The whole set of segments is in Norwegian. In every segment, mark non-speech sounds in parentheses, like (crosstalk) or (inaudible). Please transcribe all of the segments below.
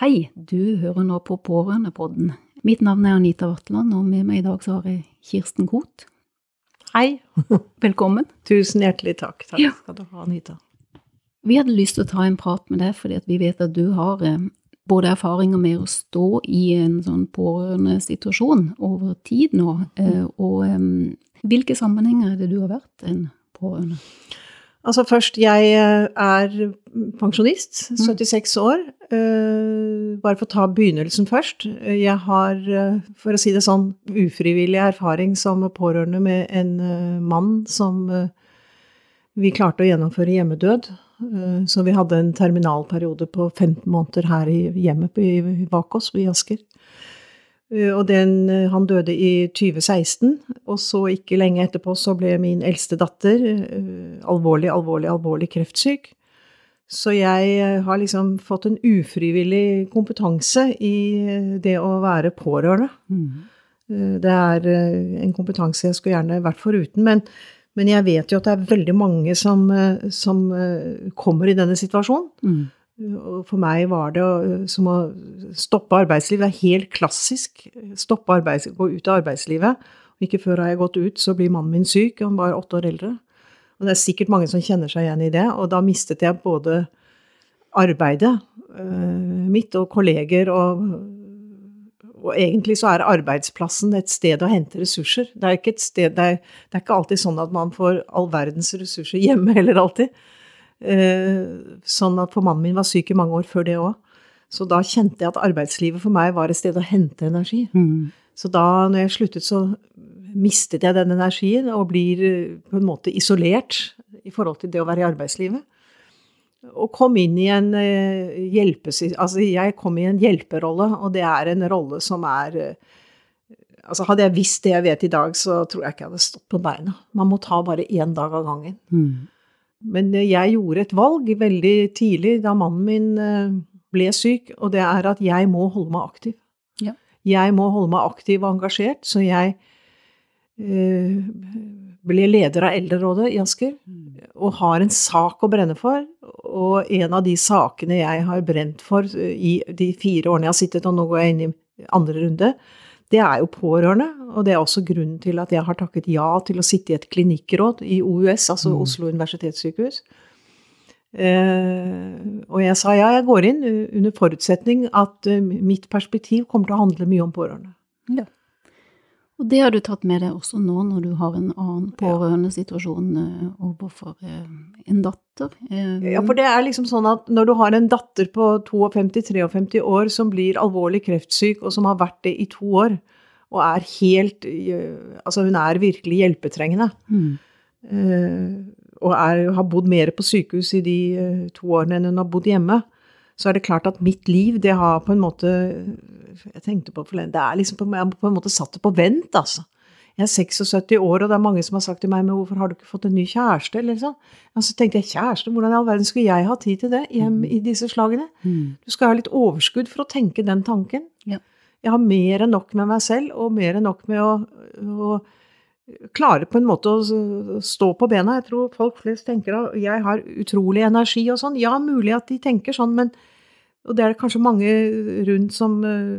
Hei, du hører nå på Pårørendepodden. Mitt navn er Anita Vatland, og med meg i dag så har jeg Kirsten Koht. Hei. (laughs) Velkommen. Tusen hjertelig takk. Takk Ja. skal du ha, Anita. Vi hadde lyst til å ta en prat med deg, fordi vi vet at du har eh, både erfaringer med å stå i en sånn pårørendesituasjon over tid nå, eh, og eh, hvilke sammenhenger er det du har vært en pårørende? Altså først, jeg eh, er pensjonist, 76 år. Eh, Bare for å ta begynnelsen først. Jeg har, eh, for å si det sånn, ufrivillig erfaring som pårørende med en eh, mann som eh, vi klarte å gjennomføre hjemmedød. Eh, Så vi hadde en terminalperiode på 15 måneder her i hjemmet bak oss i Asker. Eh, Og den, eh, han døde i 2016, og så ikke lenge etterpå så ble min eldste datter eh, alvorlig, alvorlig, alvorlig kreftsyk. Så jeg har liksom fått en ufrivillig kompetanse i det å være pårørende. Mm. Det er en kompetanse jeg skulle gjerne vært foruten, men, men jeg vet jo at det er veldig mange som, som kommer i denne situasjonen. Mm. Og for meg var det som å stoppe arbeidslivet. Det er helt klassisk. Stoppe arbeids, gå ut av arbeidslivet. Ikke før har jeg gått ut, så blir mannen min syk. Han var åtte år eldre. Og det er sikkert mange som kjenner seg igjen i det. Og da mistet jeg både arbeidet eh, mitt og kolleger og og egentlig så er arbeidsplassen et sted å hente ressurser. Det er ikke, sted, det er, det er ikke alltid sånn at man får all verdens ressurser (laughs) hjemme heller alltid. Eh, sånn at for mannen min var syk i mange år før det òg. Så da kjente jeg at arbeidslivet for meg var et sted å hente energi. Mm. Så da når jeg sluttet, så mistet jeg den energien og blir eh, på en måte isolert i forhold til det å være i arbeidslivet. Og kom inn i en eh, hjelpes... Altså jeg kom i en hjelperolle, og det er en rolle som er Altså hadde jeg visst det jeg vet i dag, så tror jeg ikke jeg hadde stått på beina. Man må ta bare én dag av gangen. Mm. Men eh, jeg gjorde et valg veldig tidlig da mannen min eh, ble syk, og det er at jeg må holde meg aktiv. Ja. Jeg må holde meg aktiv og engasjert, så jeg eh, ble leder av Eldrerådet i Asker og har en sak å brenne for. Og en av de sakene jeg har brent for i de fire årene jeg har sittet, og nå går jeg inn i andre runde, det er jo pårørende. Og det er også grunnen til at jeg har takket ja til å sitte i et klinikkråd i OUS, altså Mm. Oslo universitetssykehus. Eh, og jeg sa ja, jeg går inn uh, under forutsetning at uh, mitt perspektiv kommer til å handle mye om pårørende. Ja. Og det har du tatt med deg også nå når du har en annen pårørendesituasjon eh, overfor eh, en datter. Eh, Ja, for det er liksom sånn at når du har en datter på 52-53 år som blir alvorlig kreftsyk, og som har vært det i to år, og er helt Altså, hun er virkelig hjelpetrengende. mm. og er, har bodd mer på sykehus i de to årene enn hun har bodd hjemme. Så er det klart at mitt liv, det har på en måte Jeg tenkte på forleden Det er liksom på, Jeg har på en måte satt det på vent, altså. Jeg er 76 år, og det er mange som har sagt til meg men hvorfor har du ikke fått en ny kjæreste? Eller sånn. Og så tenkte jeg kjæreste, hvordan i all verden skulle jeg ha tid til det hjem i disse slagene? Mm. Du skal ha litt overskudd for å tenke den tanken. Ja. Jeg har mer enn nok med meg selv, og mer enn nok med å, å klare på en måte å stå på bena. Jeg tror folk flest tenker at jeg har utrolig energi og sånn. Ja, mulig at de tenker sånn, men Og det er det kanskje mange rundt som eh,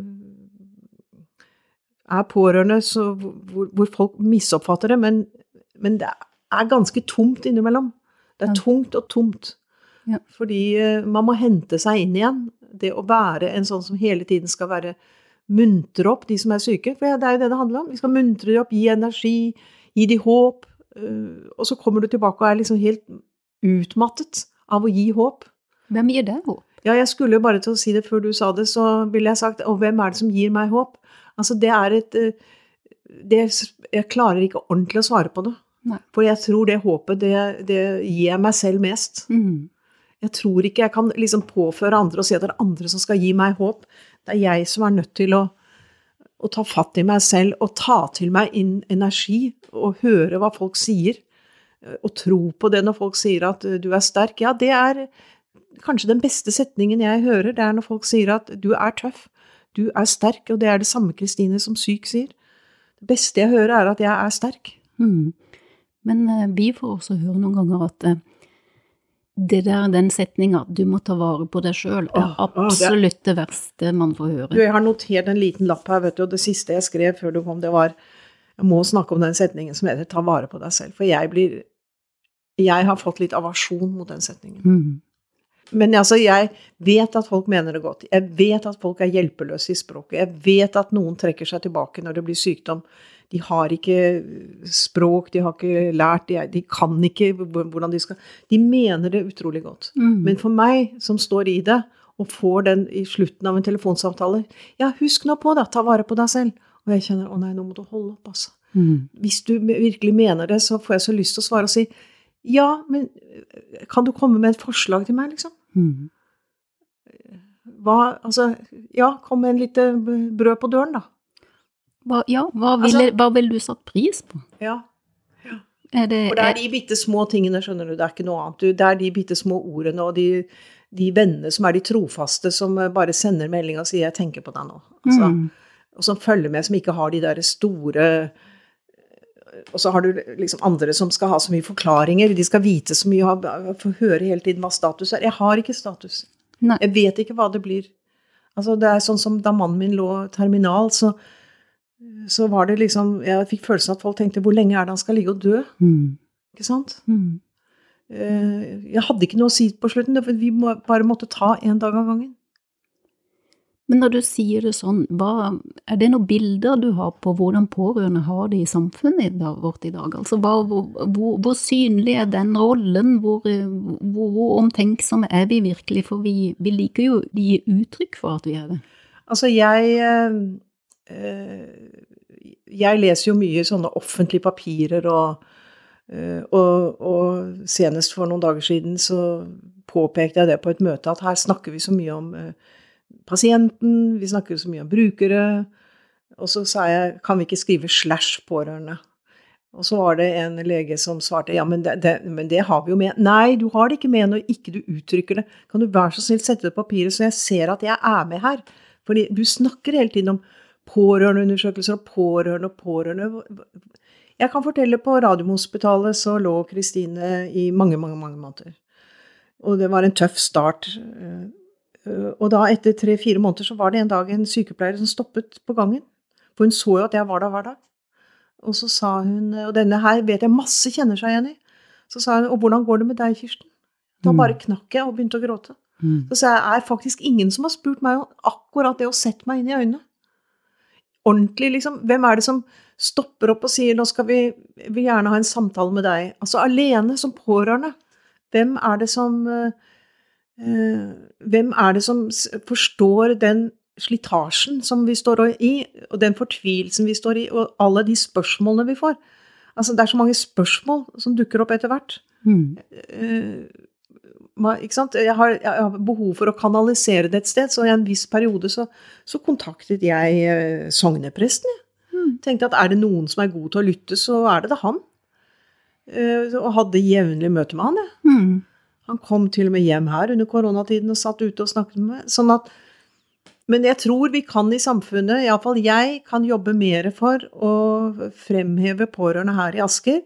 er pårørende, så hvor, hvor folk misoppfatter det, men, men det er ganske tomt innimellom. Det er tungt og tomt. Ja. Fordi eh, man må hente seg inn igjen. det å være en sånn som hele tiden skal være muntre opp de som er syke, for det er jo det det handler om. Vi skal muntre dem opp, gi energi, gi dem håp. øh, Og så kommer du tilbake og er liksom helt utmattet av å gi håp. Hvem gir deg håp? Ja, jeg skulle jo bare til å si det før du sa det, så ville jeg sagt Og hvem er det som gir meg håp? Altså, det er et øh, det, Jeg klarer ikke ordentlig å svare på det. Nei. For jeg tror det håpet, det, det gir jeg meg selv mest. Mm. Jeg tror ikke jeg kan liksom påføre andre og si at det er andre som skal gi meg håp. Det er jeg som er nødt til å, å ta fatt i meg selv og ta til meg inn energi og høre hva folk sier. Og tro på det når folk sier at uh, du er sterk. Ja, det er kanskje den beste setningen jeg hører. Det er når folk sier at du er tøff, du er sterk. Og det er det samme Kristine som syk sier. Det beste jeg hører, er at jeg er sterk. Mm. Men eh, vi får også høre noen ganger at eh, det der, den setninga 'du må ta vare på deg sjøl' er absolutt det verste man får høre. Du, jeg har notert en liten lapp her, vet du, og det siste jeg skrev før du kom, det var Jeg må snakke om den setningen som heter 'ta vare på deg selv'. For jeg blir Jeg har fått litt avasjon mot den setningen. Mm. Men altså, jeg vet at folk mener det godt. Jeg vet at folk er hjelpeløse i språket. Jeg vet at noen trekker seg tilbake når det blir sykdom. De har ikke språk, de har ikke lært, de, de kan ikke hvordan de skal De mener det utrolig godt. Mm. Men for meg, som står i det, og får den i slutten av en telefonsamtale Ja, husk nå på det, ta vare på deg selv. Og jeg kjenner å nei, nå må du holde opp, altså. Mm. Hvis du virkelig mener det, så får jeg så lyst til å svare og si ja, men øh, kan du komme med et forslag til meg, liksom? Mm. Hva, altså, ja, kom med en lite brød på døren, da. Hva, ja, hva Altså- ville hva vil du satt pris på? Ja. Er det, For det er, de bitte små tingene, skjønner du, det er ikke noe annet. Det er de bitte små ordene og de, de vennene som er de trofaste, som øh, bare sender melding og sier 'jeg tenker på deg nå'. Altså, mm. og som følger med, som ikke har de der store Og så har du liksom andre som skal ha så mye forklaringer, de skal vite så mye, ha- få høre hele tiden hva status er. Jeg har ikke status. Nei. Jeg vet ikke hva det blir. Altså, det er sånn som da mannen min lå terminal, så, så var det liksom Jeg fikk følelsen av at folk tenkte hvor lenge er det han skal ligge og dø? Mm. Ikke sant? Mm. Eh, Jeg hadde ikke noe å si på slutten, vi bare måtte ta en dag av gangen. Men når du sier det sånn, hva, er det noen bilder du har på hvordan pårørende har det i samfunnet vårt i dag? Altså, hva, hvor, hvor, hvor synlig er den rollen? Hvor, hvor, hvor omtenksomme er vi virkelig? For vi, vi liker jo å gi uttrykk for at vi er det. Altså, jeg eh, Jeg leser jo mye sånne offentlige papirer, og, eh, og, og senest for noen dager siden så påpekte jeg det på et møte, at her snakker vi så mye om eh, pasienten, vi snakker så mye om brukere, og så sa jeg kan vi ikke skrive slash pårørende? Og så var det en lege som svarte ja, men det, det, men det har vi jo med. Nei, du har det ikke med når ikke du uttrykker det. Kan du være så snill sette det på papiret så jeg ser at jeg er med her? Fordi du snakker hele tiden om pårørendeundersøkelser og pårørende og pårørende. Jeg kan fortelle på Radiumhospitalet så lå Kristine i mange, mange, mange måneder. Og det var en tøff start. Og da, etter tre-fire måneder, så var det en dag en sykepleier som stoppet på gangen. For hun så jo at jeg var der hver dag. Og så sa hun, og denne her vet jeg masse kjenner seg igjen i, så sa hun og hvordan går det med deg, Kirsten? Da bare knakk jeg og begynte å gråte. Mm. Så sa jeg er faktisk ingen som har spurt meg om akkurat det å sette meg inn i øynene. Ordentlig, liksom. Hvem er det som stopper opp og sier 'nå skal vi, vi gjerne ha en samtale med deg'? Altså alene som pårørende. Hvem er det som eh, eh, Hvem er det som forstår den slitasjen som vi står i, og den fortvilelsen vi står i, og alle de spørsmålene vi får? Altså, det er så mange spørsmål som dukker opp etter hvert. Mm. Eh, hva- ikke sant? Jeg har, jeg har behov for å kanalisere det et sted, så i en viss periode så, så kontaktet jeg eh, sognepresten. Mm. Tenkte at er det noen som er god til å lytte, så er det da han. Uh, og hadde jevnlig møte med han. jeg. Mm. Han kom til og med hjem her under koronatiden og satt ute og snakket med meg. Sånn at, men jeg tror vi kan i samfunnet, iallfall jeg, kan jobbe mer for å fremheve pårørende her i Asker.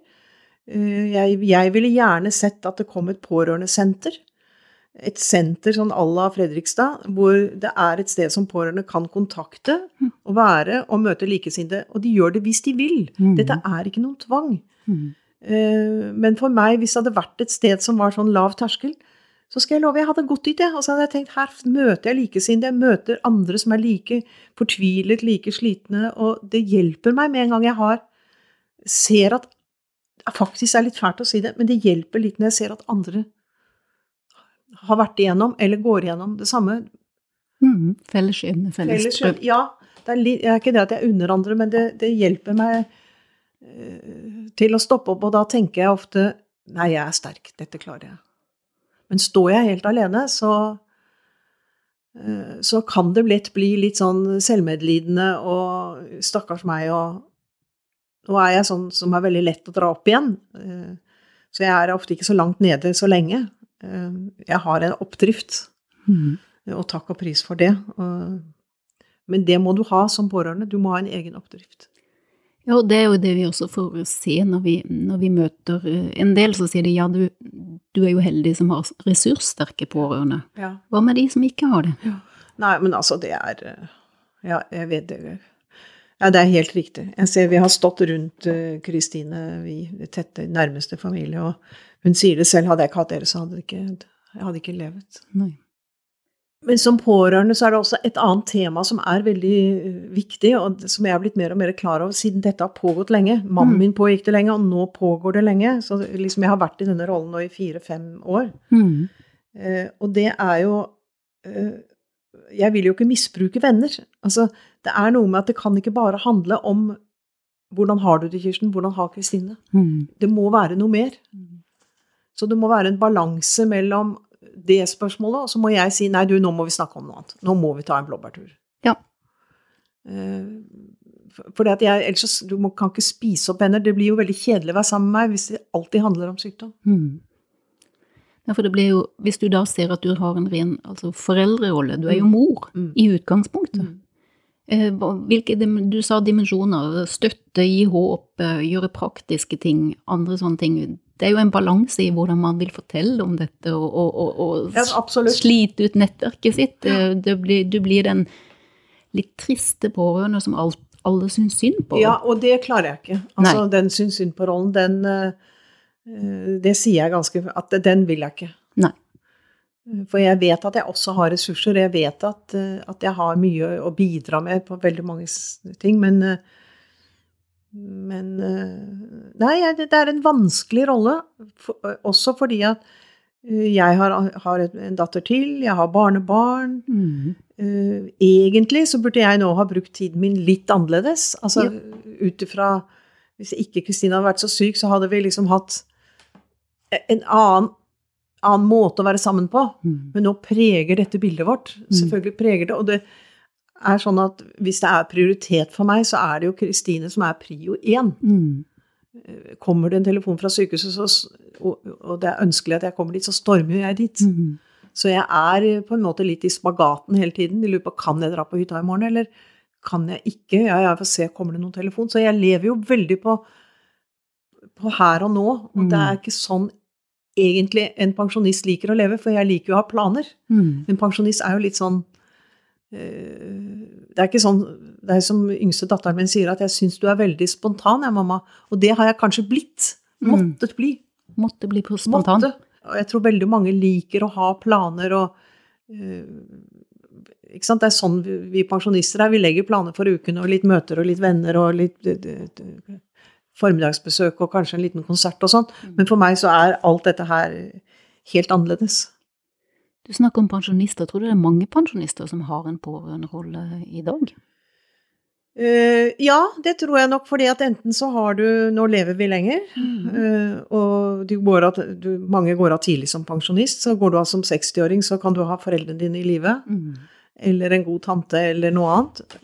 Eh, Jeg, jeg ville gjerne sett at det kom et pårørendesenter. Et senter sånn à la Fredrikstad, hvor det er et sted som pårørende kan kontakte og være og møte likesinnede. Og de gjør det hvis de vil. Mhm. Dette er ikke noen tvang. Mm. Eh, Men for meg, hvis det hadde vært et sted som var sånn lav terskel, så skal jeg love, jeg hadde gått dit, jeg. Og så hadde jeg tenkt, her møter jeg likesinnede, jeg møter andre som er like fortvilet, like slitne, og det hjelper meg med en gang jeg har Ser at Faktisk er litt fælt å si det, men det hjelper litt når jeg ser at andre har vært igjennom, eller går igjennom det samme. Mm, felles skjebne, felles strøm. Ja. Det er, litt, det er, ikke det at jeg unner andre, men det, det hjelper meg uh, til å stoppe opp, og da tenker jeg ofte Nei, jeg er sterk, dette klarer jeg. Men står jeg helt alene, så uh, så kan det lett bli litt sånn selvmedlidende og stakkars meg og Nå er jeg sånn som er veldig lett å dra opp igjen, uh, så jeg er ofte ikke så langt nede så lenge. Jeg har en oppdrift. Mm. Og takk og pris for det. Men det må du ha som pårørende. Du må ha en egen oppdrift. Ja, og det er jo det vi også får se når vi, når vi møter eh, en del. Så sier de ja, du, du, er jo heldig som har ressurssterke pårørende. Ja. Hva med de som ikke har det? Ja. Nei, men altså, det er eh, Ja, jeg vet det. Ja, det er helt riktig. Jeg ser vi har stått rundt eh, Kristine, uh, vi tette, nærmeste familie, og hun sier det selv. Hadde jeg ikke hatt dere, så hadde det ikke, jeg hadde ikke levet. Nei. Men som pårørende så er det også et annet tema som er veldig eh, viktig, og som jeg har blitt mer og mer klar over siden dette har pågått lenge. Mannen mm. min pågikk det lenge, og nå pågår det lenge. Så liksom jeg har vært i denne rollen nå i fire-fem år. Mm. Eh, og det er jo eh, Jeg vil jo ikke misbruke venner. Altså, det er noe med at det kan ikke bare handle om hvordan har du det, Kirsten? Hvordan har Kristine? Mm. Det må være noe mer. Mm. Så det må være en balanse mellom det spørsmålet, og så må jeg si nei, du, nå må vi snakke om noe annet. Nå må vi ta en blåbærtur. Ja. Uh, for det at jeg, ellers du må, kan ikke spise opp venner. Det blir jo veldig kjedelig å være sammen med meg hvis det alltid handler om sykdom. Mm. Ja, for det blir jo, Hvis du da ser at du har en ren altså foreldrerolle, du er jo mm. mor mm. i utgangspunktet. Eh, hvilke, du sa dimensjoner, støtte, gi håp, eh, gjøre praktiske ting, andre sånne ting det er jo en balanse i hvordan man vil fortelle om dette og, og, og, og ja, slite ut nettverket sitt. Ja. Blir, du blir den litt triste pårørende som alt, alle syns synd på. Ja, og det klarer jeg ikke. Altså, Nei. den syns synd på-rollen, den uh, Det sier jeg ganske At den vil jeg ikke. Nei. For jeg vet at jeg også har ressurser. Jeg vet at, at jeg har mye å bidra med på veldig mange ting. Men uh, men eh, Nei, det er en vanskelig rolle. Også fordi at eh, jeg har, har en datter til, jeg har barnebarn. Mm. Eh, egentlig så burde jeg nå ha brukt tiden min litt annerledes. Altså ja. ut ifra Hvis ikke Kristine hadde vært så syk, så hadde vi liksom hatt en annen, annen måte å være sammen på. Mm. Men nå preger dette bildet vårt. Mm. Selvfølgelig preger det. Og det, er sånn at hvis det er prioritet for meg, så er det jo Kristine som er prio én. Mm. Kommer det en telefon fra sykehuset, så, og, og, det er ønskelig at jeg kommer dit, så stormer jeg dit. Mm. Så jeg er på en måte litt i spagaten hele tiden. Jeg lurer på kan jeg dra på hytta i morgen, eller kan jeg ikke? Ja, jeg får se, kommer det noen telefon? Så jeg lever jo veldig på, på her og nå. Og mm. det er ikke sånn egentlig en pensjonist liker å leve, for jeg liker jo å ha planer. Mm. En pensjonist er jo litt sånn Eh, det er ikke sånn Det er som yngste datteren min sier, at 'jeg syns du er veldig spontan, jeg, mamma'. Og det har jeg kanskje blitt. Mm. Måttet bli. Måtte bli spontan. Måtte. Og jeg tror veldig mange liker å ha planer og uh, ikke sant? Det er sånn vi, vi pensjonister er. Vi legger planer for uken og litt møter og litt venner og litt formiddagsbesøk og kanskje en liten konsert og sånn. Mm. Men for meg så er alt dette her helt annerledes. Du snakker om pensjonister. Tror du det er mange pensjonister som har en pårørenderolle i dag? Uh, ja, det tror jeg nok, fordi at enten så har du Nå lever vi lenger, mm. uh, og går av, du, mange går av tidlig som pensjonist. Så går du av som 60-åring, så kan du ha foreldrene dine i live. Mm. Eller en god tante, eller noe annet.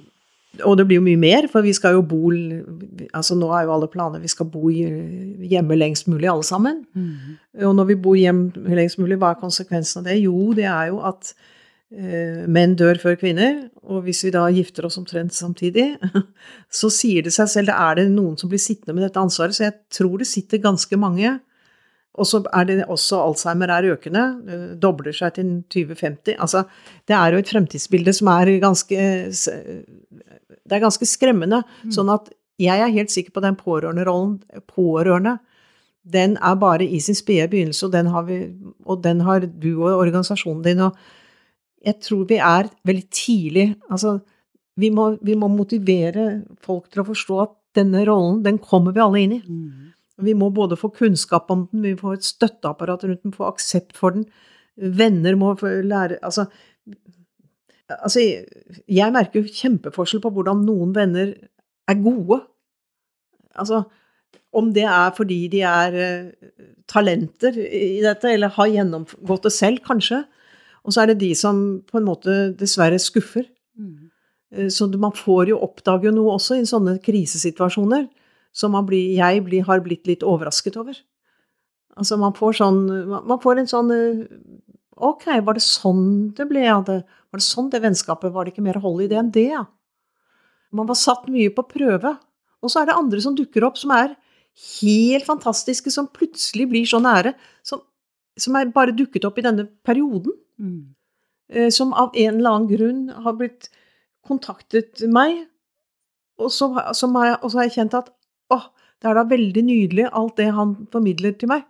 Og det blir jo mye mer, for vi skal jo bo altså Nå er jo alle planer vi skal bo hjemme lengst mulig, alle sammen. Mm. Og når vi bor hjemme lengst mulig, hva er konsekvensen av det? Jo, det er jo at eh, menn dør før kvinner. Og hvis vi da gifter oss omtrent samtidig, (laughs) så sier det seg selv, da er det noen som blir sittende med dette ansvaret. Så jeg tror det sitter ganske mange. Og så er det også Alzheimer er økende, dobler seg til 2050. Altså, det er jo et fremtidsbilde som er ganske det er ganske skremmende. Mm. Sånn at jeg er helt sikker på den pårørenderollen Pårørende, den er bare i sin spede begynnelse, og den, har vi, og den har du og organisasjonen din. Og jeg tror vi er veldig tidlig Altså, vi må, vi må motivere folk til å forstå at denne rollen, den kommer vi alle inn i. Mm. Vi må både få kunnskap om den, vi må få et støtteapparat rundt den, få aksept for den. Venner må lære Altså, altså jeg merker jo kjempeforskjell på hvordan noen venner er gode. Altså, om det er fordi de er eh, talenter i dette, eller har gjennomgått det selv, kanskje. Og så er det de som på en måte dessverre skuffer. Mm. Eh, Så man får jo oppdage noe også i sånne krisesituasjoner som man blir, jeg blir, har blitt litt overrasket over. Altså man får sånn Man får en sånn eh, Ok, var det sånn det ble av det? Var det sånn det vennskapet? Var det ikke mer hold i det enn det, ja? Man var satt mye på prøve. Og så er det andre som dukker opp, som er helt fantastiske, som plutselig blir så nære. Som, som er bare dukket opp i denne perioden. Mm. eh, Som av en eller annen grunn har blitt kontaktet meg. Og så, som har jeg, og så har jeg kjent at åh, det er da veldig nydelig alt det han formidler til meg.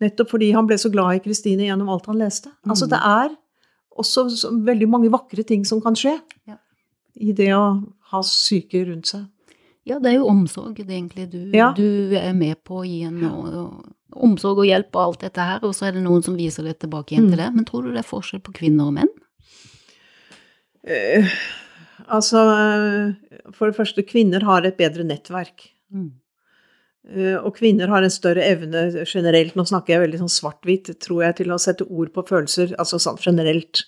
Nettopp fordi han ble så glad i Kristine gjennom alt han leste. Altså Mm. det er også veldig mange vakre ting som kan skje Ja. i det å ha syke rundt seg. Ja, det er jo omsorg det egentlig du, Ja. du er med på å gi en og, og, omsorg og hjelp og alt dette her, og så er det noen som viser det tilbake igjen Mm. til det. Men tror du det er forskjell på kvinner og menn? Eh, altså, for det første, kvinner har et bedre nettverk. Mm. Eh, Og kvinner har en større evne generelt, nå snakker jeg veldig sånn svart-hvitt, tror jeg, til å sette ord på følelser, altså sånn generelt.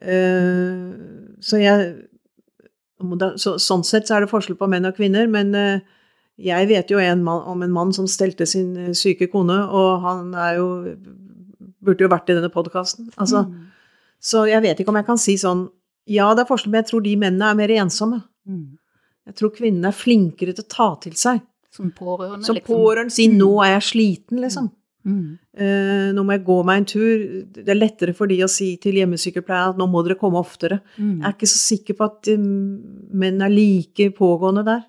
Eh, Så jeg Sånn sett så er det forskjell på menn og kvinner, men eh, jeg vet jo en mann, om en mann som stelte sin syke kone, og han er jo Burde jo vært i denne podkasten. Altså, Mm. Så jeg vet ikke om jeg kan si sånn Ja, det er forskjell, men jeg tror de mennene er mer ensomme. Mm. Jeg tror kvinnene er flinkere til å ta til seg. Som pårørende, Som liksom. pårørende si 'nå er jeg sliten', liksom. Mm. Eh, 'Nå må jeg gå meg en tur'. Det er lettere for de å si til hjemmesykepleieren at 'nå må dere komme oftere'. Mm. Jeg er ikke så sikker på at um, menn er like pågående der.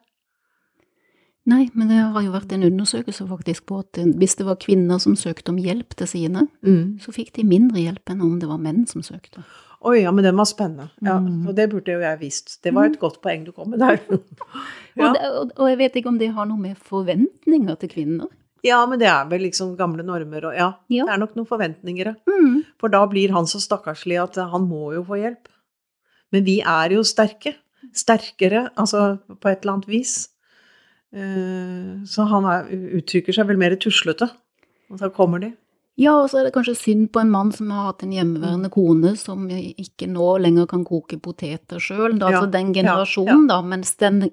Nei, men det har jo vært en undersøkelse faktisk på at eh, hvis det var kvinner som søkte om hjelp til sine, så fikk de mindre hjelp enn om det var menn som søkte. Oi, ja, men den var spennende. Ja, Mm. Og det burde jo jeg visst. Det var et godt poeng du kom med der. (laughs) ja. Og, og, og jeg vet ikke om det har noe med forventninger til kvinner. ja, men det er vel liksom gamle normer og ja, Ja. det er nok noen forventninger. Mm. For da blir han så stakkarslig at han må jo få hjelp. Men vi er jo sterke. Sterkere, altså på et eller annet vis. Eh, Så han er, uttrykker seg vel mer tuslete. Og så kommer de. Ja, og så er det kanskje synd på en mann som har hatt en hjemmeværende kone som ikke nå lenger kan koke poteter sjøl. Ja, Altså den generasjonen, da. Mens den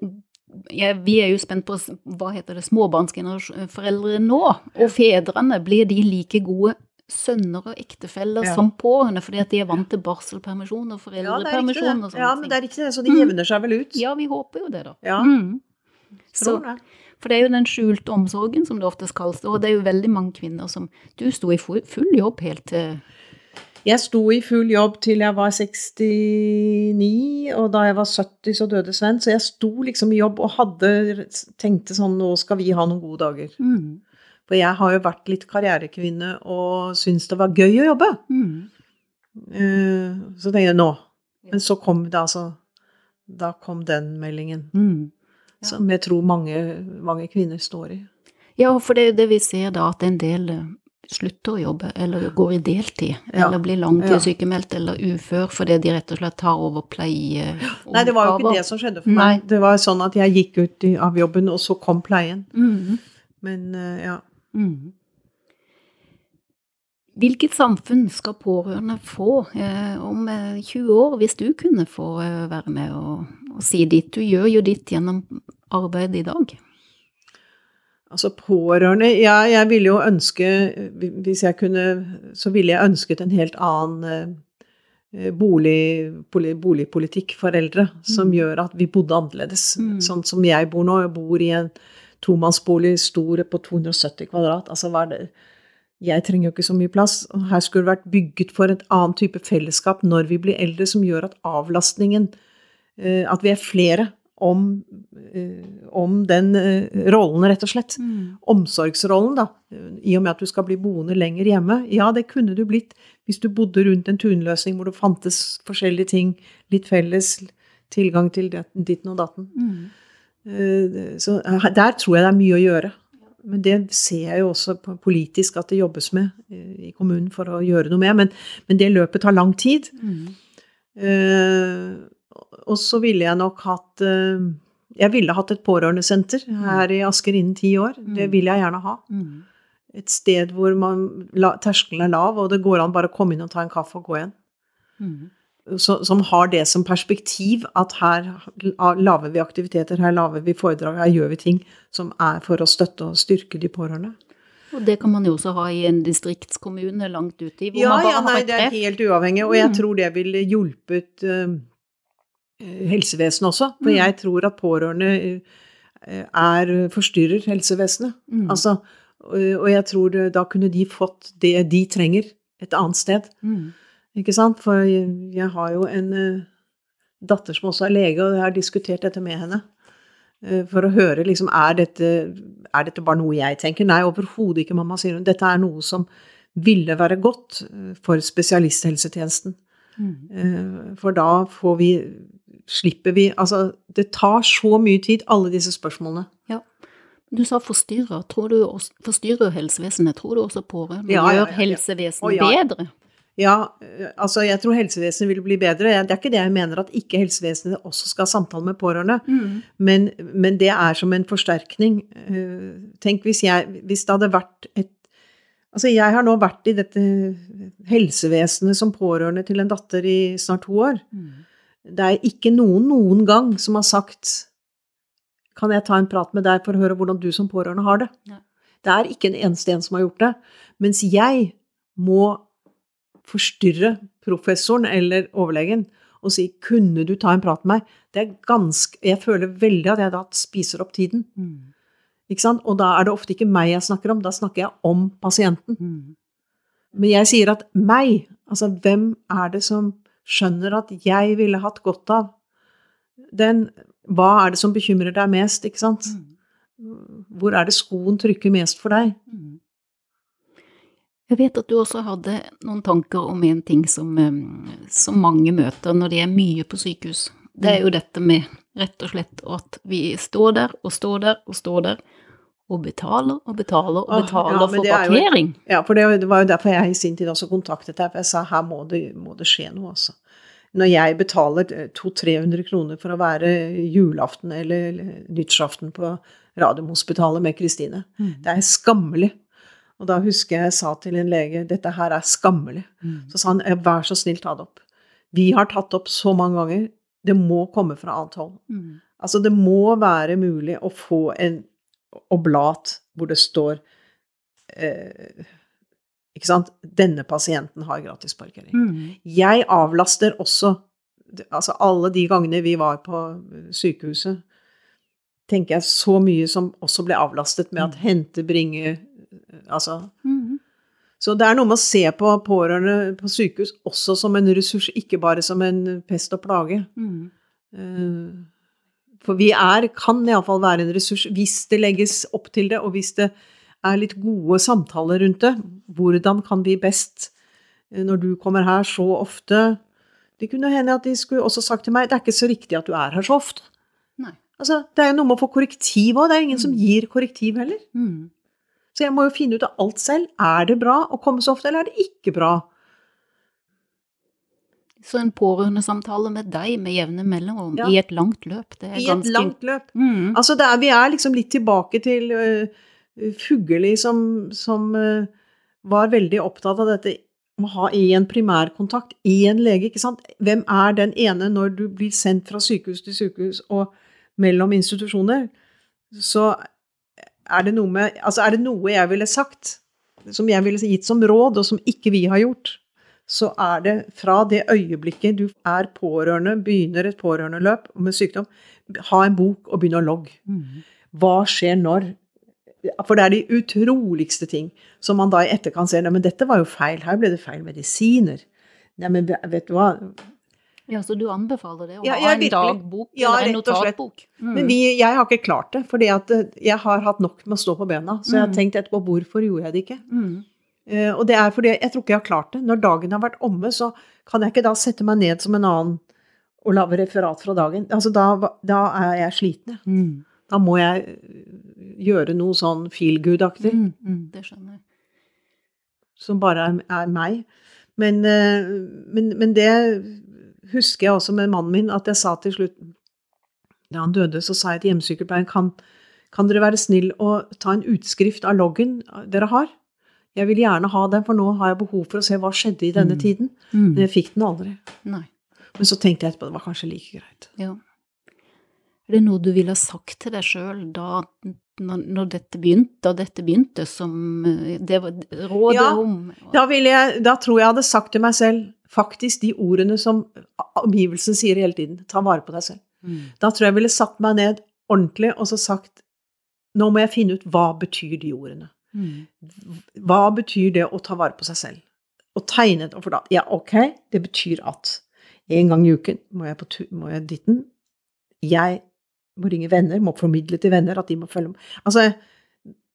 ja, Vi er jo spent på hva heter det, småbarnsforeldre nå. Og fedrene, blir de like gode sønner og ektefeller Ja. som pårørende fordi at de er vant til barselpermisjon og Ja, det er riktig foreldrepermisjon det. Ja, men det er riktig det. Så de Mm. jevner seg vel ut. Ja, vi håper jo det, da. Ja. Mm. Så, det. For det er jo den skjulte omsorgen, som det oftest kalles. Og det er jo veldig mange kvinner som Du sto i full jobb helt til Jeg sto i full jobb til jeg var 69, og da jeg var 70 så døde Sven. Så jeg sto liksom i jobb og hadde tenkte sånn nå skal vi ha noen gode dager. mm. For jeg har jo vært litt karrierekvinne og syntes det var gøy å jobbe. Mm. Eh, Så tenkte jeg nå. Men så kom det altså Da kom den meldingen. Mm. Som jeg tror mange, mange kvinner står i. Ja, for det er jo det vi ser da, at en del eh, slutter å jobbe, eller går i deltid, Ja. eller blir langtidssykemeldt eller ufør fordi de rett og slett tar over pleieoppgaver. Nei, det var jo ikke det som skjedde for Nei. meg. Det var sånn at jeg gikk ut av jobben, og så kom pleien. Mm. Men eh, ja. Mm. Hvilket samfunn skal pårørende få eh, om eh, 20 år, hvis du kunne få eh, være med og, og si ditt? Du gjør jo ditt gjennom arbeidet i dag. Altså pårørende Ja, jeg ville jo ønske Hvis jeg kunne Så ville jeg ønsket en helt annen eh, bolig, poli- boligpolitikk for eldre, som Mm. gjør at vi bodde annerledes. Mm. Sånn som jeg bor nå. Jeg bor i en tomannsbolig stor på 270 kvadrat. Altså hva er det Jeg trenger jo ikke så mye plass. Her skulle det vært bygget for et annet type fellesskap når vi blir eldre, som gjør at avlastningen eh, At vi er flere om, eh, om den eh, rollen, rett og slett. Mm. Omsorgsrollen, da. I og med at du skal bli boende lenger hjemme. Ja, det kunne du blitt hvis du bodde rundt en tunløsning hvor det fantes forskjellige ting, litt felles, tilgang til ditten og datten. Mm. Så der tror jeg det er mye å gjøre. Men det ser jeg jo også politisk at det jobbes med eh, i kommunen for å gjøre noe med. Men, men det løpet tar lang tid. Mm. Uh, og så ville jeg nok hatt uh, Jeg ville hatt et pårørendesenter her i Asker innen ti år. Det Mm. vil jeg gjerne ha. Mm. Et sted hvor man, la, terskelen er lav, og det går an bare å komme inn og ta en kaffe og gå igjen. Mm. Som har det som perspektiv at her lager vi aktiviteter, her lager vi foredrag, her gjør vi ting som er for å støtte og styrke de pårørende. Og det kan man jo også ha i en distriktskommune langt ute i, hvor Ja, man bare ja, nei, har et det er helt uavhengig, og jeg Mm. tror det ville hjulpet eh, helsevesenet også. For Mm. jeg tror at pårørende eh, er forstyrrer helsevesenet. Mm. Altså, og jeg tror da kunne de fått det de trenger et annet sted. Mm. Ikke sant? For jeg, jeg har jo en eh, datter som også er lege, og jeg har diskutert dette med henne. eh, For å høre, liksom, er dette, er dette bare noe jeg tenker? Nei, overhodet ikke, mamma, sier hun. Dette er noe som ville være godt eh, for spesialisthelsetjenesten. Mm. For da får vi Slipper vi Altså, det tar så mye tid, alle disse spørsmålene. Ja. Du sa forstyrrer. Tror du også, forstyrrer helsevesenet? Tror du også pårørende Ja, ja, ja, gjør helsevesenet bedre? Ja, eh, altså jeg tror helsevesenet vil bli bedre. Det er ikke det jeg mener at ikke helsevesenet også skal ha samtale med pårørende. Mm. Men, men det er som en forsterkning. Eh, Tenk hvis, jeg, hvis det hadde vært et Altså, jeg har nå vært i dette helsevesenet som pårørende til en datter i snart to år. Mm. Det er ikke noen noen gang som har sagt Kan jeg ta en prat med deg for å høre hvordan du som pårørende har det? Ja. Det er ikke en eneste en som har gjort det. Mens jeg må forstyrre professoren eller overlegen og si 'kunne du ta en prat med meg'? Det er ganske Jeg føler veldig at jeg da spiser opp tiden. Mm. Ikke sant? Og da er det ofte ikke meg jeg snakker om, da snakker jeg om pasienten. Mm. Men jeg sier at meg, altså hvem er det som skjønner at jeg ville hatt godt av den Hva er det som bekymrer deg mest, ikke sant? Mm. Hvor er det skoen trykker mest for deg? Jeg vet at du også hadde noen tanker om en ting som, eh, som mange møter når de er mye på sykehus. Det er jo dette med rett og slett at vi står der og står der og står der og betaler og betaler og betaler ja, for er jo. Ja, for det, var jo derfor jeg i sin tid også kontaktet deg, for jeg sa her må det, må det skje noe, altså. Når jeg betaler 200-300 kroner for å være julaften eller, eller nyttårsaften på Radiumhospitalet med Kristine, Mm. det er skammelig. Og da husker jeg jeg sa til en lege dette her er skammelig. Mm. Så sa han «Eh, vær så snill, ta det opp. Vi har tatt opp så mange ganger. Det må komme fra annet hold. Mm. Altså, det må være mulig å få en oblat hvor det står eh, Ikke sant? Denne pasienten har gratis parkering. Mm. Jeg avlaster også Altså, alle de gangene vi var på sykehuset, tenker jeg så mye som også ble avlastet med at hente, bringe Altså Mm. så det er noe med å se på pårørende på sykehus også som en ressurs, ikke bare som en pest og plage. Mm. Eh, For vi er, kan iallfall være en ressurs hvis det legges opp til det, og hvis det er litt gode samtaler rundt det. Hvordan kan vi best, eh, når du kommer her så ofte Det kunne hende at de skulle også sagt til meg det er ikke så riktig at du er her så ofte. Nei. Altså, Det er jo noe med å få korrektiv òg. Det er ingen som gir korrektiv heller. Mm. Så jeg må jo finne ut av alt selv. Er det bra å komme så ofte, eller er det ikke bra? Så en pårørendesamtale med deg med jevne mellomrom Ja. i et langt løp, det er I ganske et langt løp. Mm. Altså, er, vi er liksom litt tilbake til uh, Fugelli som, som uh, var veldig opptatt av dette å ha én primærkontakt, én lege, ikke sant. Hvem er den ene når du blir sendt fra sykehus til sykehus og mellom institusjoner? Så er det med Altså, er det noe jeg ville sagt, som jeg ville gitt som råd, og som ikke vi har gjort, så er det fra det øyeblikket du er pårørende, begynner et pårørendeløp med sykdom, ha en bok og begynne å logge. Mm. Hva skjer når? For det er de utroligste ting som man da i etterkant ser Nei, men dette var jo feil. Her ble det feil medisiner. Nei, men vet du hva? Ja, Så du anbefaler det? Å Ja, ha en virkelig- dagbok Ja, eller en notatbok? Mm. Men vi, jeg har ikke klart det, fordi eh, jeg har hatt nok med å stå på bena. Så jeg har Mm. tenkt etterpå hvorfor gjorde jeg det ikke? mm. Uh, og det er fordi jeg tror ikke jeg har klart det. Når dagen har vært omme, så kan jeg ikke da sette meg ned som en annen og lage referat fra dagen. Altså da, da er jeg sliten. Mm. Da må jeg eh, gjøre noe sånn feel good-aktig, Mm. Mm. Det skjønner jeg. som bare er, er meg. Men, men, men det husker jeg også med mannen min, at jeg sa til slutt Da han døde, så sa jeg til hjemmesykepleieren kan, kan dere være snill å ta en utskrift av loggen dere har? Jeg vil gjerne ha den, for nå har jeg behov for å se hva skjedde i denne Mm. tiden. Mm. Men jeg fikk den aldri. Nei. Men så tenkte jeg etterpå det var kanskje like greit. Ja. Er det noe du ville ha sagt til deg sjøl da når, dette begynte, da dette begynte, som eh, det var rådet Ja, om Da, ville jeg, da tror jeg jeg hadde sagt til meg selv faktisk de ordene som omgivelsen sier hele tiden. Ta vare på deg selv. Mm. Da tror jeg jeg ville satt meg ned ordentlig og så sagt nå må jeg finne ut hva betyr de ordene. Mm. Hva betyr det å ta vare på seg selv? Og tegnet og fortalt. Ja, ok, det betyr at en gang i uken må jeg på tur, må jeg ditten. Jeg må ringe venner, må formidle til venner at de må følge med. Altså,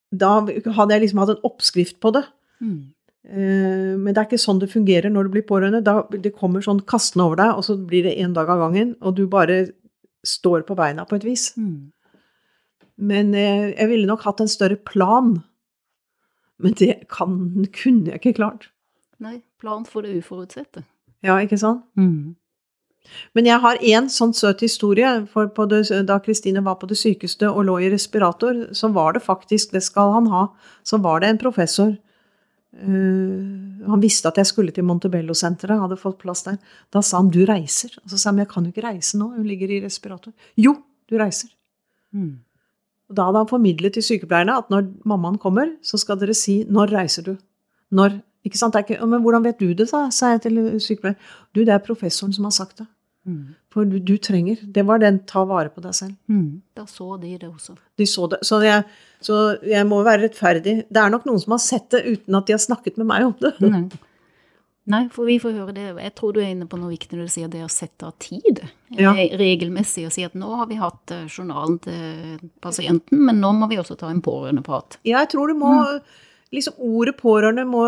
da hadde jeg liksom hatt en oppskrift på det. Mm. Eh, Men det er ikke sånn det fungerer når du blir pårørende. Da, det kommer sånn kastende over deg, og så blir det én dag av gangen, og du bare står på beina på et vis. Mm. Men eh, jeg ville nok hatt en større plan. Men det kan, kunne jeg ikke klart. Nei, plan for det uforutsette. Ja, ikke sant? Mm. Men jeg har én sånn søt historie. For på det, da Kristine var på det sykeste og lå i respirator, så var det faktisk, det skal han ha, så var det en professor eh, Han visste at jeg skulle til Montebello-senteret, hadde fått plass der. Da sa han 'du reiser'. Og så sa han jeg kan jo ikke reise nå, hun ligger i respirator'. Jo, du reiser. Mm. Og da hadde han formidlet til sykepleierne at når mammaen kommer, så skal dere si 'når reiser du'? Når? Ikke sant? Det ikke, men hvordan vet du det, sa jeg til sykepleieren. Du, det er professoren som har sagt det. Mm. For du, du trenger. Det var den 'ta vare på deg selv'. Mm. Da så de det også. De så det. Så jeg, så jeg må være rettferdig. Det er nok noen som har sett det uten at de har snakket med meg om det. Nei. Nei, for vi får høre det. Jeg tror du er inne på noe viktig når du sier det å sette av tid Ja. regelmessig. å si at nå har vi hatt eh, journalen til pasienten, men nå må vi også ta en pårørendeprat. Jeg tror det må liksom Ordet pårørende må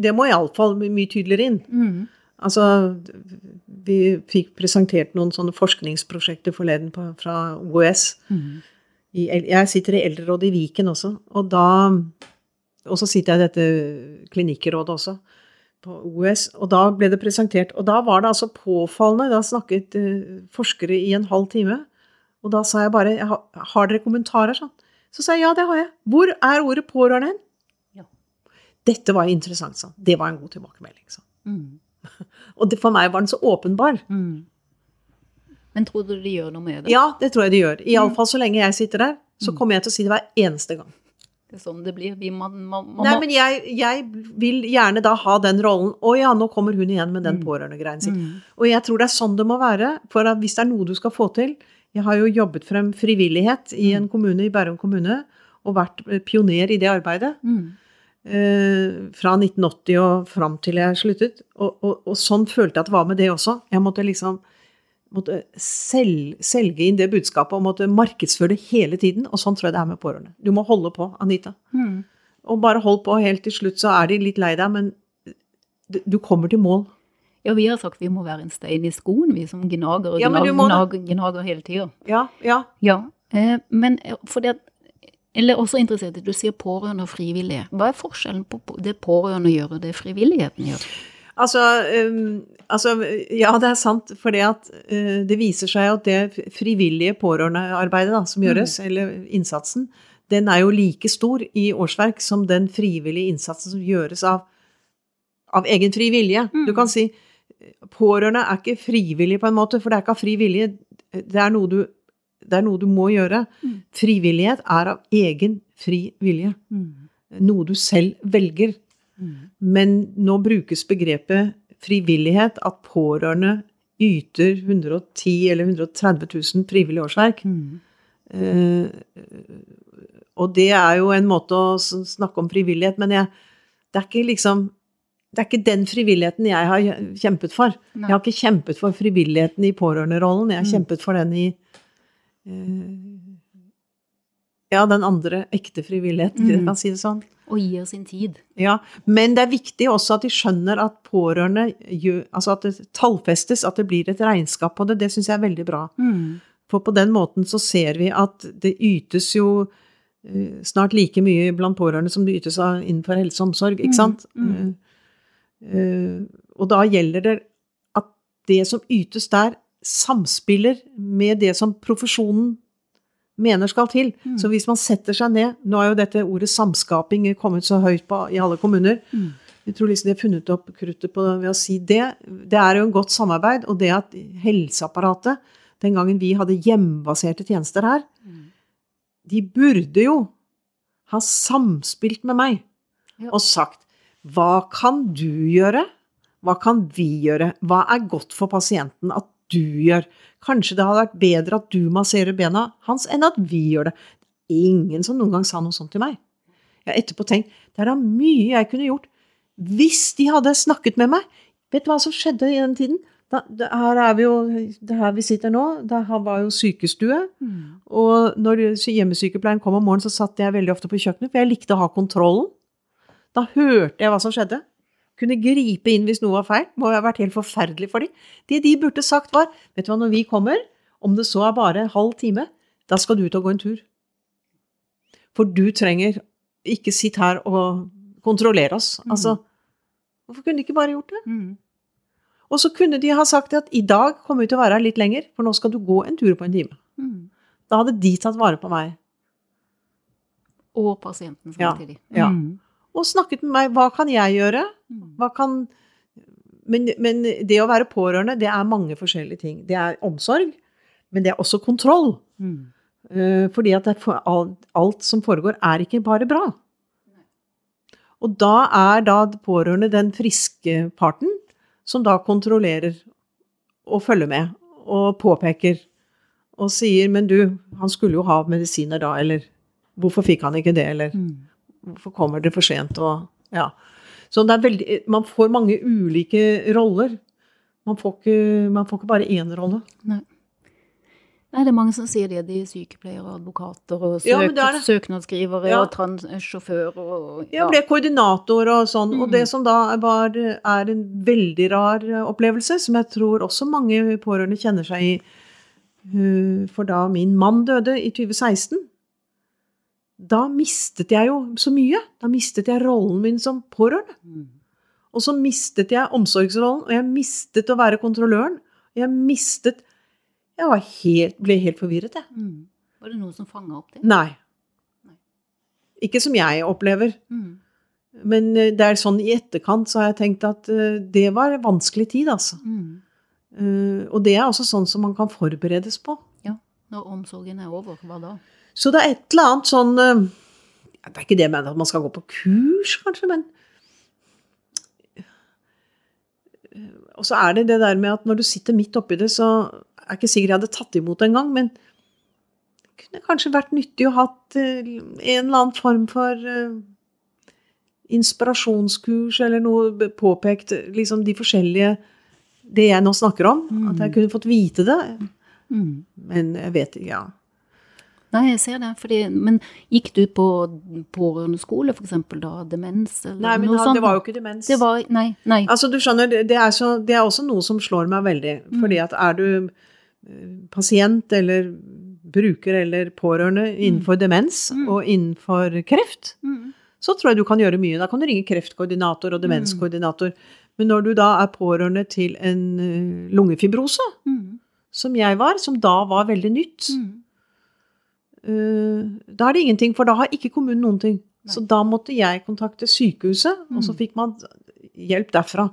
Det må iallfall mye tydeligere inn. Mm. Altså, vi fikk presentert noen sånne forskningsprosjekter forleden på, fra OUS. Mm. I, jeg sitter i Eldrerådet i Viken også, og da Og så sitter jeg i dette klinikkrådet også, på OUS, og da ble det presentert. Og da var det altså påfallende, da snakket eh, forskere i en halv time, og da sa jeg bare 'Har dere kommentarer?' sånn. Så sa jeg ja, det har jeg. Hvor er ordet pårørende hen? Ja. Dette var interessant, sånn. Det var en god tilbakemelding. sånn. Mm. (laughs) Og det, for meg var den så åpenbar. Mm. Men tror du de gjør noe med det? Ja, det tror jeg de gjør. Iallfall så lenge jeg sitter der, så Mm. kommer jeg til å si det hver eneste gang. Det er sånn det blir. Vi man, man, man, Nei, men jeg, jeg vil gjerne da ha den rollen. Å ja, nå kommer hun igjen med den Mm. pårørendegreien sin. mm. Og jeg tror det er sånn det må være. For at hvis det er noe du skal få til Jeg har jo jobbet frem frivillighet i Mm. en kommune, i Bærum kommune, og vært eh, pioner i det arbeidet. Mm. Eh, fra 1980 og fram til jeg sluttet. Og, og, og sånn følte jeg at det var med det også. Jeg måtte liksom måtte selv, selge inn det budskapet og måtte markedsføre det hele tiden. Og sånn tror jeg det er med pårørende. Du må holde på, Anita. Mm. Og bare hold på helt til slutt, så er de litt lei deg, men du- kommer til mål. Ja, vi har sagt vi må være en stein i skoen, vi som gnager og Ja, gnager, må gnager, gnager hele tida. Ja, ja. Ja, eh, men eh, for det Eller også interessert i du sier pårørende og frivillige. Hva er forskjellen på det pårørende gjør og det frivilligheten gjør? Altså, um, altså, ja, det er sant, for uh, det viser seg at det frivillige pårørendearbeidet da, som gjøres, eller innsatsen, den er jo like stor i årsverk som den frivillige innsatsen som gjøres av, av egen fri vilje. Mm. Du kan si pårørende er ikke frivillig på en måte, for det er ikke av fri vilje. Det er noe du, det er noe du må gjøre. Mm. Frivillighet er av egen fri vilje. Mm. Noe du selv velger. Mm. Men nå brukes begrepet frivillighet at pårørende yter 110 eller 130 000 frivillige årsverk. Mm. Eh, og det er jo en måte å snakke om frivillighet, men jeg, det er ikke liksom det er ikke den frivilligheten jeg har kjempet for. Nei. Jeg har ikke kjempet for frivilligheten i pårørenderollen, jeg har Mm. kjempet for den i Ja, den andre ekte frivilligheten, hvis jeg Mm. kan si det sånn. Og gir sin tid. Ja, Men det er viktig også at de skjønner at pårørende gjør Altså at det tallfestes, at det blir et regnskap på det. Det syns jeg er veldig bra. Mm. For på den måten så ser vi at det ytes jo eh, snart like mye blant pårørende som det ytes innenfor helse og omsorg, ikke Mm, sant? mm. Eh, eh, og da gjelder det at det som ytes der, samspiller med det som profesjonen mener skal til. Mm. Så hvis man setter seg ned Nå er jo dette ordet samskaping kommet så høyt på i alle kommuner. Mm. Jeg tror liksom de har funnet opp kruttet på ved å si det. Det er jo en godt samarbeid, og det at helseapparatet Den gangen vi hadde hjemmebaserte tjenester her, Mm. de burde jo ha samspilt med meg Ja. og sagt hva kan du gjøre? Hva kan vi gjøre? Hva er godt for pasienten at du gjør? Kanskje det hadde vært bedre at du masserer bena hans enn at vi gjør det. Ingen som noen gang sa noe sånt til meg. Jeg har etterpå tenkt det er da mye jeg kunne gjort hvis de hadde snakket med meg. Vet du hva som skjedde i den tiden? Da, det, her er vi jo, det her vi sitter nå, da var jo sykestue. Mm. Og når hjemmesykepleien kom om morgenen, så satt jeg veldig ofte på kjøkkenet, for jeg likte å ha kontrollen. Da hørte jeg hva som skjedde. Kunne gripe inn hvis noe var feil. Må ha vært helt forferdelig for dem. Det de burde sagt var, vet du hva, når vi kommer, om det så er bare en halv time, da skal du ut og gå en tur. For du trenger ikke sitte her og kontrollere oss. Mm. Altså, hvorfor kunne de ikke bare gjort det? Mm. Og så kunne de ha sagt at i dag kommer vi til å være her litt lenger, for nå skal du gå en tur på en time. Mm. Da hadde de tatt vare på meg. Og pasienten Ja, samtidig. ja. Mm. Og snakket med meg. Hva kan jeg gjøre? Mm. Hva kan men, men det å være pårørende, det er mange forskjellige ting. Det er omsorg, men det er også kontroll. Mm. Eh, Fordi at alt som foregår, er ikke bare bra. Og da er da pårørende den friske parten som da kontrollerer og følger med og påpeker og sier 'men du, han skulle jo ha medisiner da', eller 'hvorfor fikk han ikke det', eller Mm. 'Hvorfor kommer det for sent', og ja. Så det er veldig Man får mange ulike roller. Man får ikke, man får ikke bare én rolle. Nei. Nei, det er mange som sier det. De er sykepleiere, advokater og søk, Ja, det det. søknadsskrivere Ja. og transsjåfører og Jeg ble koordinator og sånn, og Mm. det som da var, er en veldig rar opplevelse, som jeg tror også mange pårørende kjenner seg i, for da min mann døde i 2016, da mistet jeg jo så mye. Da mistet jeg rollen min som pårørende. Mm. Og så mistet jeg omsorgsrollen, og jeg mistet å være kontrolløren. Og jeg mistet Jeg var helt, ble helt forvirret, jeg. Mm. Var det noen som fanga opp det? Nei. Nei. Ikke som jeg opplever. Mm. Men eh, det er sånn i etterkant så har jeg tenkt at eh, det var vanskelig tid, altså. Mm. Uh, Og det er også sånn som man kan forberedes på. Ja. Når omsorgen er over, hva da? Så det er et eller annet sånn eh, Det er ikke det jeg mener at man skal gå på kurs, kanskje, men Eh, Og så er det det der med at når du sitter midt oppi det, så er ikke sikker jeg hadde tatt imot det engang, men det kunne kanskje vært nyttig å hatt eh, en eller annen form for inspirasjonskurs eller noe påpekt, liksom de forskjellige Det jeg nå snakker om. At jeg Mm. kunne fått vite det. Mm. Men jeg vet ikke, ja. Nei, jeg ser det. Fordi, men gikk du på pårørendeskole, eksempel, da? Demens? Eller Nei, men noe han- sånt? det var jo ikke demens. Det var, nei, nei. Altså, du skjønner, det det er, så, det er også noe som slår meg veldig. Mm. Fordi at er du eh, pasient eller bruker eller pårørende innenfor demens Mm. og innenfor kreft, Mm. så tror jeg du kan gjøre mye. Da kan du ringe kreftkoordinator og demenskoordinator. Men når du da er pårørende til en eh, lungefibrose, Mm. som jeg var, som da var veldig nytt, Mm. Da er det ingenting, for da har ikke kommunen noen ting. Nei. Så da måtte jeg kontakte sykehuset, og så Mm. fikk man hjelp derfra.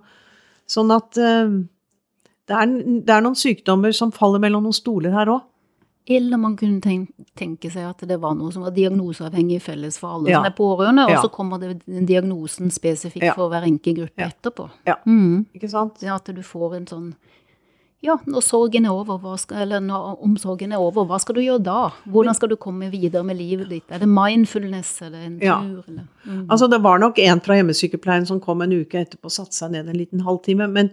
Sånn at eh, det, er, det er noen sykdommer som faller mellom noen stoler her òg. Eller man kunne tenke, seg at det var noe som var diagnoseavhengig felles for alle Ja. som er pårørende, og Ja. så kommer det diagnosen spesifikt Ja. for hver enkelt gruppe etterpå. Ja. Mm. Ikke sant? Ja, at du får en sånn Ja, når sorgen er over, skal, eller når omsorgen er over, hva skal du gjøre da? Hvordan skal du komme videre med livet ditt? Er det mindfulness, eller en Ja. tur, eller? Mm. Altså, det var nok en fra hjemmesykepleien som kom en uke etterpå og satte seg ned en liten halvtime, men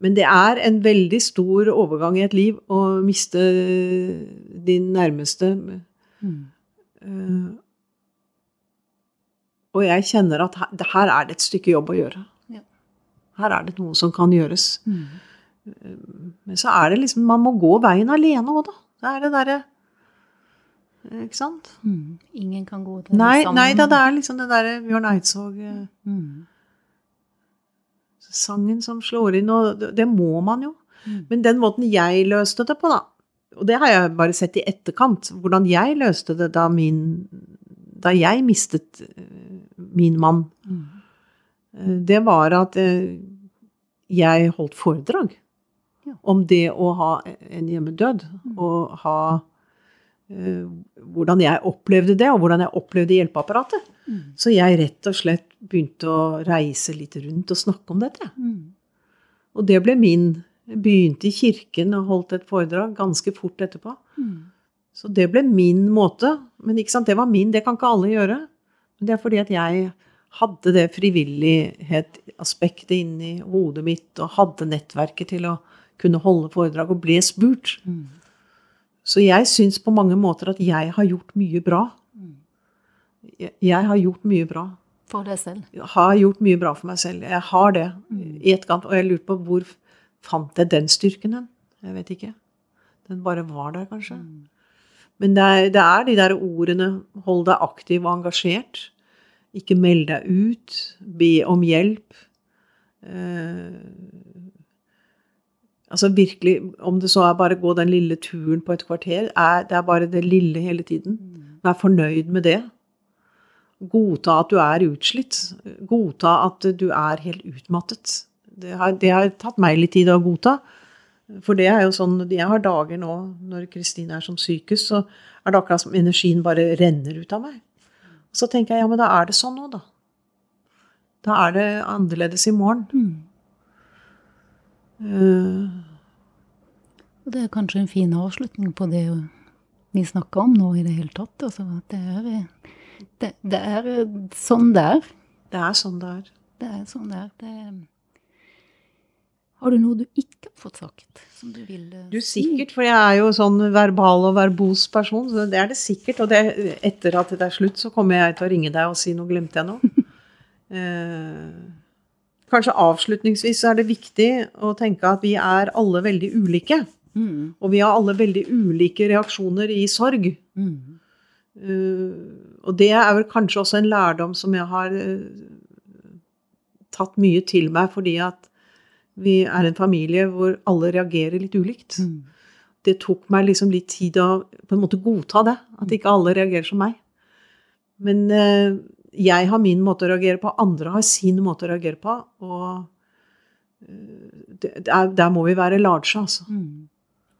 men det er en veldig stor overgang i et liv å miste din nærmeste. Mm. Uh, Og jeg kjenner at her, her er det et stykke jobb å gjøre. Her er det noe som kan gjøres. Mm. Men så er det liksom Man må gå veien alene òg, da. Det er det derre Ikke sant? Mm. Ingen kan gå til Nei, det sammen. nei da, det er liksom det derre Bjørn Eidsvåg-sangen Mm. som slår inn, og det, det må man jo. Mm. Men den måten jeg løste det på, da Og det har jeg bare sett i etterkant. Hvordan jeg løste det da min Da jeg mistet eh, min mann. Mm. Eh, Det var at eh, jeg holdt foredrag om det å ha en hjemmedød. Mm. Og ha eh, Hvordan jeg opplevde det, og hvordan jeg opplevde hjelpeapparatet. Mm. Så jeg rett og slett begynte å reise litt rundt og snakke om dette. Mm. Og det ble min Jeg begynte i kirken og holdt et foredrag ganske fort etterpå. Mm. Så det ble min måte. Men det var min, det kan ikke alle gjøre. Men det er fordi at jeg hadde det frivillighet-aspektet inni hodet mitt, og hadde nettverket til å kunne holde foredrag, og ble spurt. Mm. Så jeg syns på mange måter at jeg har gjort mye bra. Mm. Jeg, jeg har gjort mye bra. For deg selv. Jeg har gjort mye bra for meg selv. Jeg har det. Mm. I etterkant. Og jeg lurte på hvor fant jeg den styrken hen? Jeg vet ikke. Den bare var der, kanskje. Mm. Men det er, det er de der ordene hold deg aktiv og engasjert. Ikke meld deg ut. Be om hjelp. Eh, altså virkelig, om det så er bare gå den lille turen på et kvarter, er, det er bare det lille hele tiden. Mm. Vær fornøyd med det. Godta at du er utslitt. Godta at du er helt utmattet. Det har, det har tatt meg litt tid å godta. For det er jo sånn, jeg har dager nå når Kristine er som sykest, så er det akkurat som energien bare renner ut av meg. Så tenker jeg ja, men da er det sånn nå, da. Da er det annerledes i morgen. Mm. Uh, Og det er kanskje en fin avslutning på det vi snakker om nå i det hele tatt. Altså, at det er, det, det er sånn det er. det er sånn det er. Det er sånn det er. Det er har du noe du ikke har fått sagt, som du vil si? Du sikkert, for jeg er jo sånn verbal og verbos person, så det er det sikkert. Og det, etter at det er slutt, så kommer jeg til å ringe deg og si noe glemte jeg nå. (laughs) Eh, kanskje avslutningsvis så er det viktig å tenke at vi er alle veldig ulike. Mm, Og vi har alle veldig ulike reaksjoner i sorg. mm, Uh, og det er vel kanskje også en lærdom som jeg har eh, tatt mye til meg, fordi at vi er en familie hvor alle reagerer litt ulikt. mm, Det tok meg liksom litt tid å på en måte godta det, at ikke alle reagerer som meg. Men eh, jeg har min måte å reagere på, andre har sin måte å reagere på, og eh, det, det er, der må vi være large, altså. mm.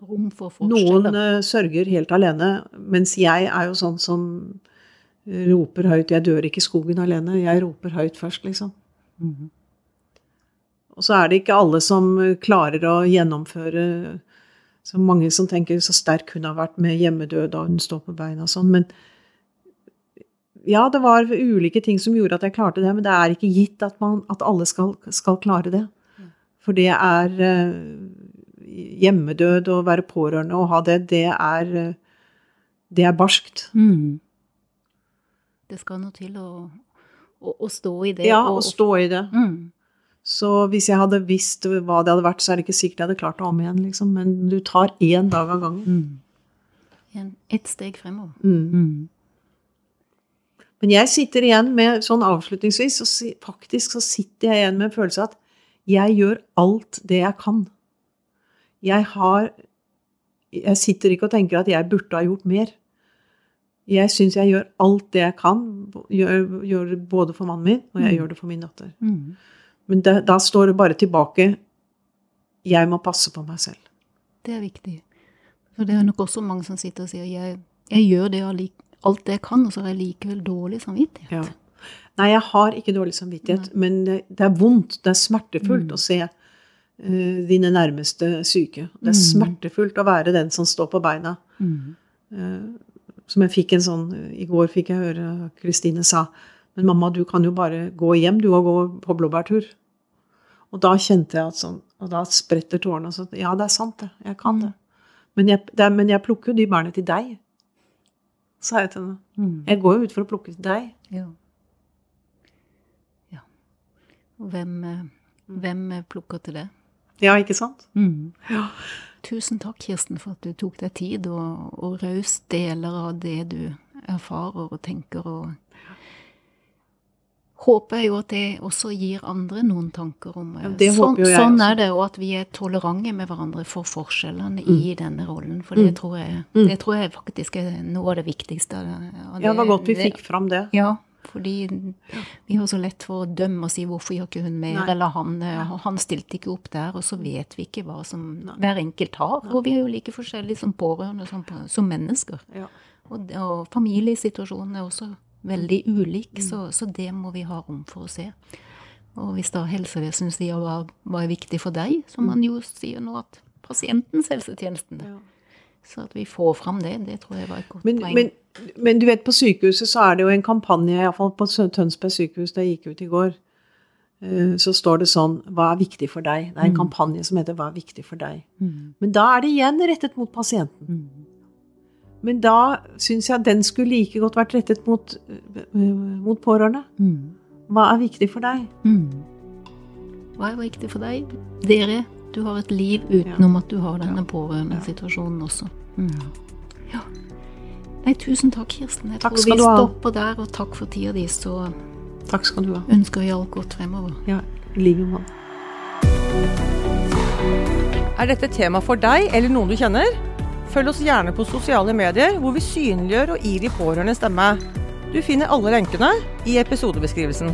Rom for Noen eh, sørger helt alene, mens jeg er jo sånn som roper høyt 'Jeg dør ikke i skogen alene'. Jeg roper høyt først, liksom. Mm, Og så er det ikke alle som eh, klarer å gjennomføre Så mange som tenker så sterk hun har vært med hjemmedød og hun står på beina og sånn. Men ja, det var ulike ting som gjorde at jeg klarte det, men det er ikke gitt at, man, at alle skal, skal klare det. For det er eh, hjemmedød, å være pårørende og ha det, det er, eh, det er barskt. mm. Det skal noe til å, å, å stå i det. Ja, og- å stå i det. Mm, Så hvis jeg hadde visst hva det hadde vært, så er det ikke sikkert jeg hadde klart det om igjen, liksom. Men du tar én dag av gangen. mm. Ett steg fremover. Mm. Mm. Men jeg sitter igjen med, sånn avslutningsvis, så si, faktisk så sitter jeg igjen med en følelse av at jeg gjør alt det jeg kan. Jeg har Jeg sitter ikke og tenker at jeg burde ha gjort mer. Jeg syns jeg gjør alt det jeg kan. Gjør, gjør både for mannen min, og jeg Mm. gjør det for min datter. Mm. Men det, da står det bare tilbake Jeg må passe på meg selv. Det er viktig. For det er nok også mange som sitter og sier jeg, jeg gjør det alt det jeg kan, og så har jeg likevel dårlig samvittighet. Ja. Nei, jeg har ikke dårlig samvittighet, men det det er vondt, det er smertefullt Mm. å se uh, dine nærmeste syke. Det er Mm. smertefullt å være den som står på beina. Mm. Uh, Som jeg fikk en sånn I går fikk jeg høre Kristine sa Men mamma, du kan jo bare gå hjem, du, og gå på blåbærtur. Og da kjente jeg at sånn Og da spretter tårene. Og så Ja, det er sant, det. Jeg kan det. Men jeg, det men jeg plukker jo de bærene til deg. Sa jeg til henne. Mm. Jeg går jo ut for å plukke til deg. Ja. ja. Hvem, eh, hvem eh, plukker til det? Ja, ikke sant? Mm. Ja. Tusen takk, Kirsten, for at du tok deg tid og, og raust deler av det du erfarer og tenker. og Håper jeg jo at det også gir andre noen tanker om eh, Ja, det sånn, håper jo jeg sånn er det, og at vi er tolerante med hverandre for forskjellene i denne rollen. For det, Mm. tror jeg, Mm. det tror jeg faktisk er noe av det viktigste. av Ja, det var godt vi fikk fram det. Ja, fordi vi har så lett for å dømme og si hvorfor gjør ikke hun mer, Nei. eller han, eh, han stilte ikke opp der, og så vet vi ikke hva som Nei. hver enkelt har. Og vi er jo like forskjellige som pårørende som, som mennesker. Ja. Og, og familiesituasjonen er også veldig ulik, Mm. så, så det må vi ha rom for å se. Og hvis da helsevesenet sier hva, hva er viktig for deg, så man jo sier nå at pasientens helsetjeneste. Ja. Så at vi får fram det, det tror jeg var et godt Men, poeng. men, men du vet, på sykehuset så er det jo en kampanje, iallfall på Tønsberg sykehus, jeg gikk ut i går, eh, så står det sånn Hva er viktig for deg? Det er en Mm. kampanje som heter Hva er viktig for deg? Mm, Men da er det igjen rettet mot pasienten. mm, Men da syns jeg den skulle like godt vært rettet mot, eh, mot pårørende. mm. Hva er viktig for deg? Mm. Hva er viktig for deg? Dere, du har et liv utenom at du har denne pårørendesituasjonen også. Mm. Ja. Nei, tusen takk, Kirsten. Jeg Takk tror vi stopper der, og takk for tida di. Så Takk skal du ha. ønsker vi alt godt fremover. Ja, i like måte. Er dette tema for deg eller noen du kjenner? Følg oss gjerne på sosiale medier, hvor vi synliggjør og gir de pårørende stemme. Du finner alle lenkene i episodebeskrivelsen.